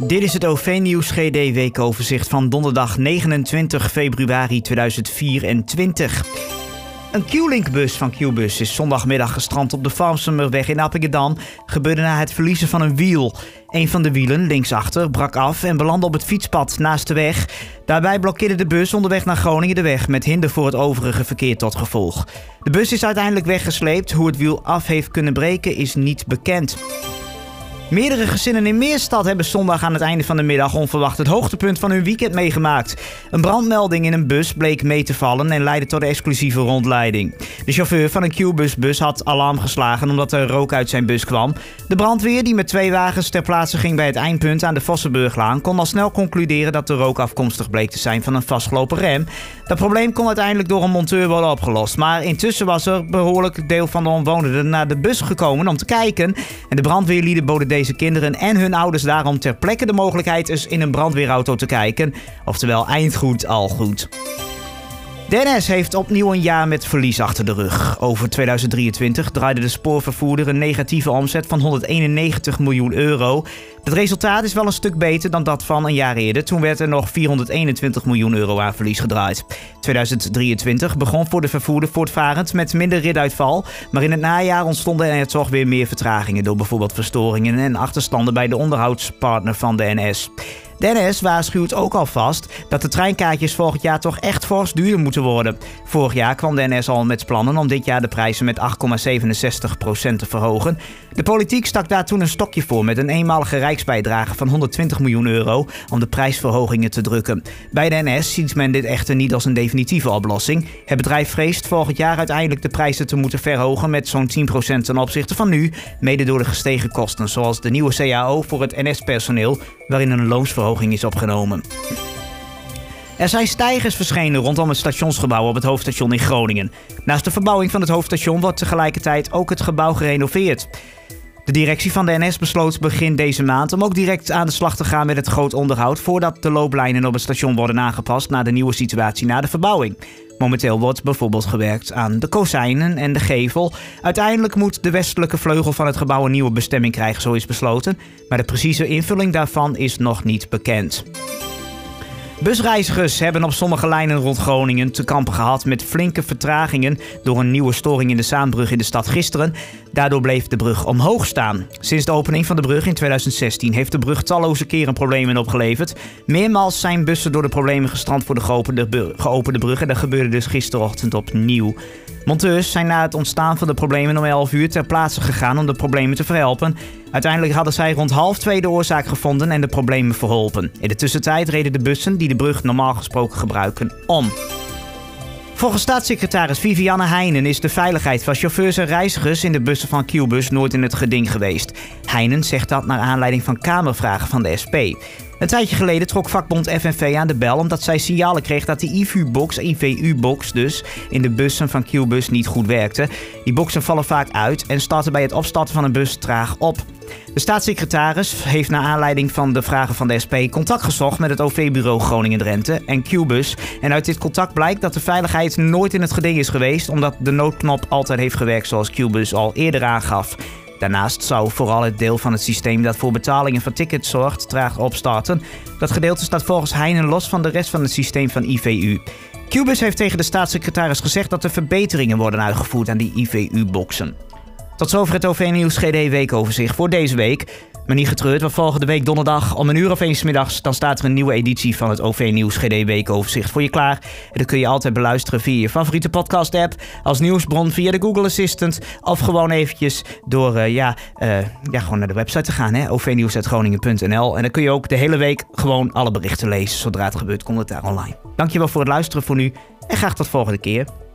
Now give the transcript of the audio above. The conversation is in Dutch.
Dit is het OV-nieuws GD weekoverzicht van donderdag 29 februari 2024. Een Q-Link-bus van Q-Bus is zondagmiddag gestrand op de Farmsumerweg in Appingedam. Gebeurde na het verliezen van een wiel. Een van de wielen, linksachter, brak af en belandde op het fietspad naast de weg. Daarbij blokkeerde de bus onderweg naar Groningen de weg met hinder voor het overige verkeer tot gevolg. De bus is uiteindelijk weggesleept. Hoe het wiel af heeft kunnen breken is niet bekend. Meerdere gezinnen in Meerstad hebben zondag aan het einde van de middag onverwacht het hoogtepunt van hun weekend meegemaakt. Een brandmelding in een bus bleek mee te vallen en leidde tot exclusieve rondleiding. De chauffeur van een Q-busbus had alarm geslagen omdat er rook uit zijn bus kwam. De brandweer, die met twee wagens ter plaatse ging bij het eindpunt aan de Vossenburglaan, kon al snel concluderen dat de rook afkomstig bleek te zijn van een vastgelopen rem. Dat probleem kon uiteindelijk door een monteur worden opgelost. Maar intussen was er behoorlijk deel van de omwonenden naar de bus gekomen om te kijken. En de brandweerlieden boden deze kinderen en hun ouders daarom ter plekke de mogelijkheid eens in een brandweerauto te kijken. Oftewel eindgoed al goed. Dennis heeft opnieuw een jaar met verlies achter de rug. Over 2023 draaide de spoorvervoerder een negatieve omzet van 191 miljoen euro. Het resultaat is wel een stuk beter dan dat van een jaar eerder. Toen werd er nog 421 miljoen euro aan verlies gedraaid. 2023 begon voor de vervoerder voortvarend met minder riduitval. Maar in het najaar ontstonden er toch weer meer vertragingen door bijvoorbeeld verstoringen en achterstanden bij de onderhoudspartner van de NS. De waarschuwt ook alvast dat de treinkaartjes volgend jaar toch echt fors duurder moeten worden. Vorig jaar kwam de NS al met plannen om dit jaar de prijzen met 8,67% te verhogen. De politiek stak daar toen een stokje voor met een eenmalige rijksbijdrage van 120 miljoen euro om de prijsverhogingen te drukken. Bij de NS ziet men dit echter niet als een definitieve oplossing. Het bedrijf vreest volgend jaar uiteindelijk de prijzen te moeten verhogen met zo'n 10% ten opzichte van nu, mede door de gestegen kosten, zoals de nieuwe CAO voor het NS-personeel, waarin een loonsverhoging is opgenomen. Er zijn stijgers verschenen rondom het stationsgebouw op het hoofdstation in Groningen. Naast de verbouwing van het hoofdstation wordt tegelijkertijd ook het gebouw gerenoveerd. De directie van de NS besloot begin deze maand om ook direct aan de slag te gaan met het groot onderhoud voordat de looplijnen op het station worden aangepast naar de nieuwe situatie na de verbouwing. Momenteel wordt bijvoorbeeld gewerkt aan de kozijnen en de gevel. Uiteindelijk moet de westelijke vleugel van het gebouw een nieuwe bestemming krijgen, zo is besloten. Maar de precieze invulling daarvan is nog niet bekend. Busreizigers hebben op sommige lijnen rond Groningen te kampen gehad met flinke vertragingen door een nieuwe storing in de Zaanbrug in de stad gisteren. Daardoor bleef de brug omhoog staan. Sinds de opening van de brug in 2016 heeft de brug talloze keren problemen opgeleverd. Meermaals zijn bussen door de problemen gestrand voor de geopende, brug en dat gebeurde dus gisterochtend opnieuw. Monteurs zijn na het ontstaan van de problemen om 11 uur ter plaatse gegaan om de problemen te verhelpen. Uiteindelijk hadden zij rond half twee de oorzaak gevonden en de problemen verholpen. In de tussentijd reden de bussen die de brug normaal gesproken gebruiken om. Volgens staatssecretaris Vivianne Heinen is de veiligheid van chauffeurs en reizigers in de bussen van Q-bus nooit in het geding geweest. Heinen zegt dat naar aanleiding van kamervragen van de SP. Een tijdje geleden trok vakbond FNV aan de bel omdat zij signalen kreeg dat de IVU-box, IVU-box dus, in de bussen van Q-bus niet goed werkte. Die boxen vallen vaak uit en starten bij het opstarten van een bus traag op. De staatssecretaris heeft naar aanleiding van de vragen van de SP contact gezocht met het OV-bureau Groningen-Drenthe en Qbus. En uit dit contact blijkt dat de veiligheid nooit in het geding is geweest, omdat de noodknop altijd heeft gewerkt zoals Qbus al eerder aangaf. Daarnaast zou vooral het deel van het systeem dat voor betalingen van tickets zorgt traag opstarten. Dat gedeelte staat volgens Heinen los van de rest van het systeem van IVU. Qbus heeft tegen de staatssecretaris gezegd dat er verbeteringen worden uitgevoerd aan die IVU-boxen. Tot zover het OV-nieuws GD weekoverzicht voor deze week. Maar niet getreurd, want volgende week donderdag om een uur of eens middags... dan staat er een nieuwe editie van het OV-nieuws GD weekoverzicht voor je klaar. En dat kun je altijd beluisteren via je favoriete podcast-app... als nieuwsbron via de Google Assistant... of gewoon eventjes door uh, ja, uh, ja, gewoon naar de website te gaan, ovnieuws.groningen.nl. En dan kun je ook de hele week gewoon alle berichten lezen. Zodra het gebeurt, komt het daar online. Dankjewel voor het luisteren voor nu en graag tot volgende keer.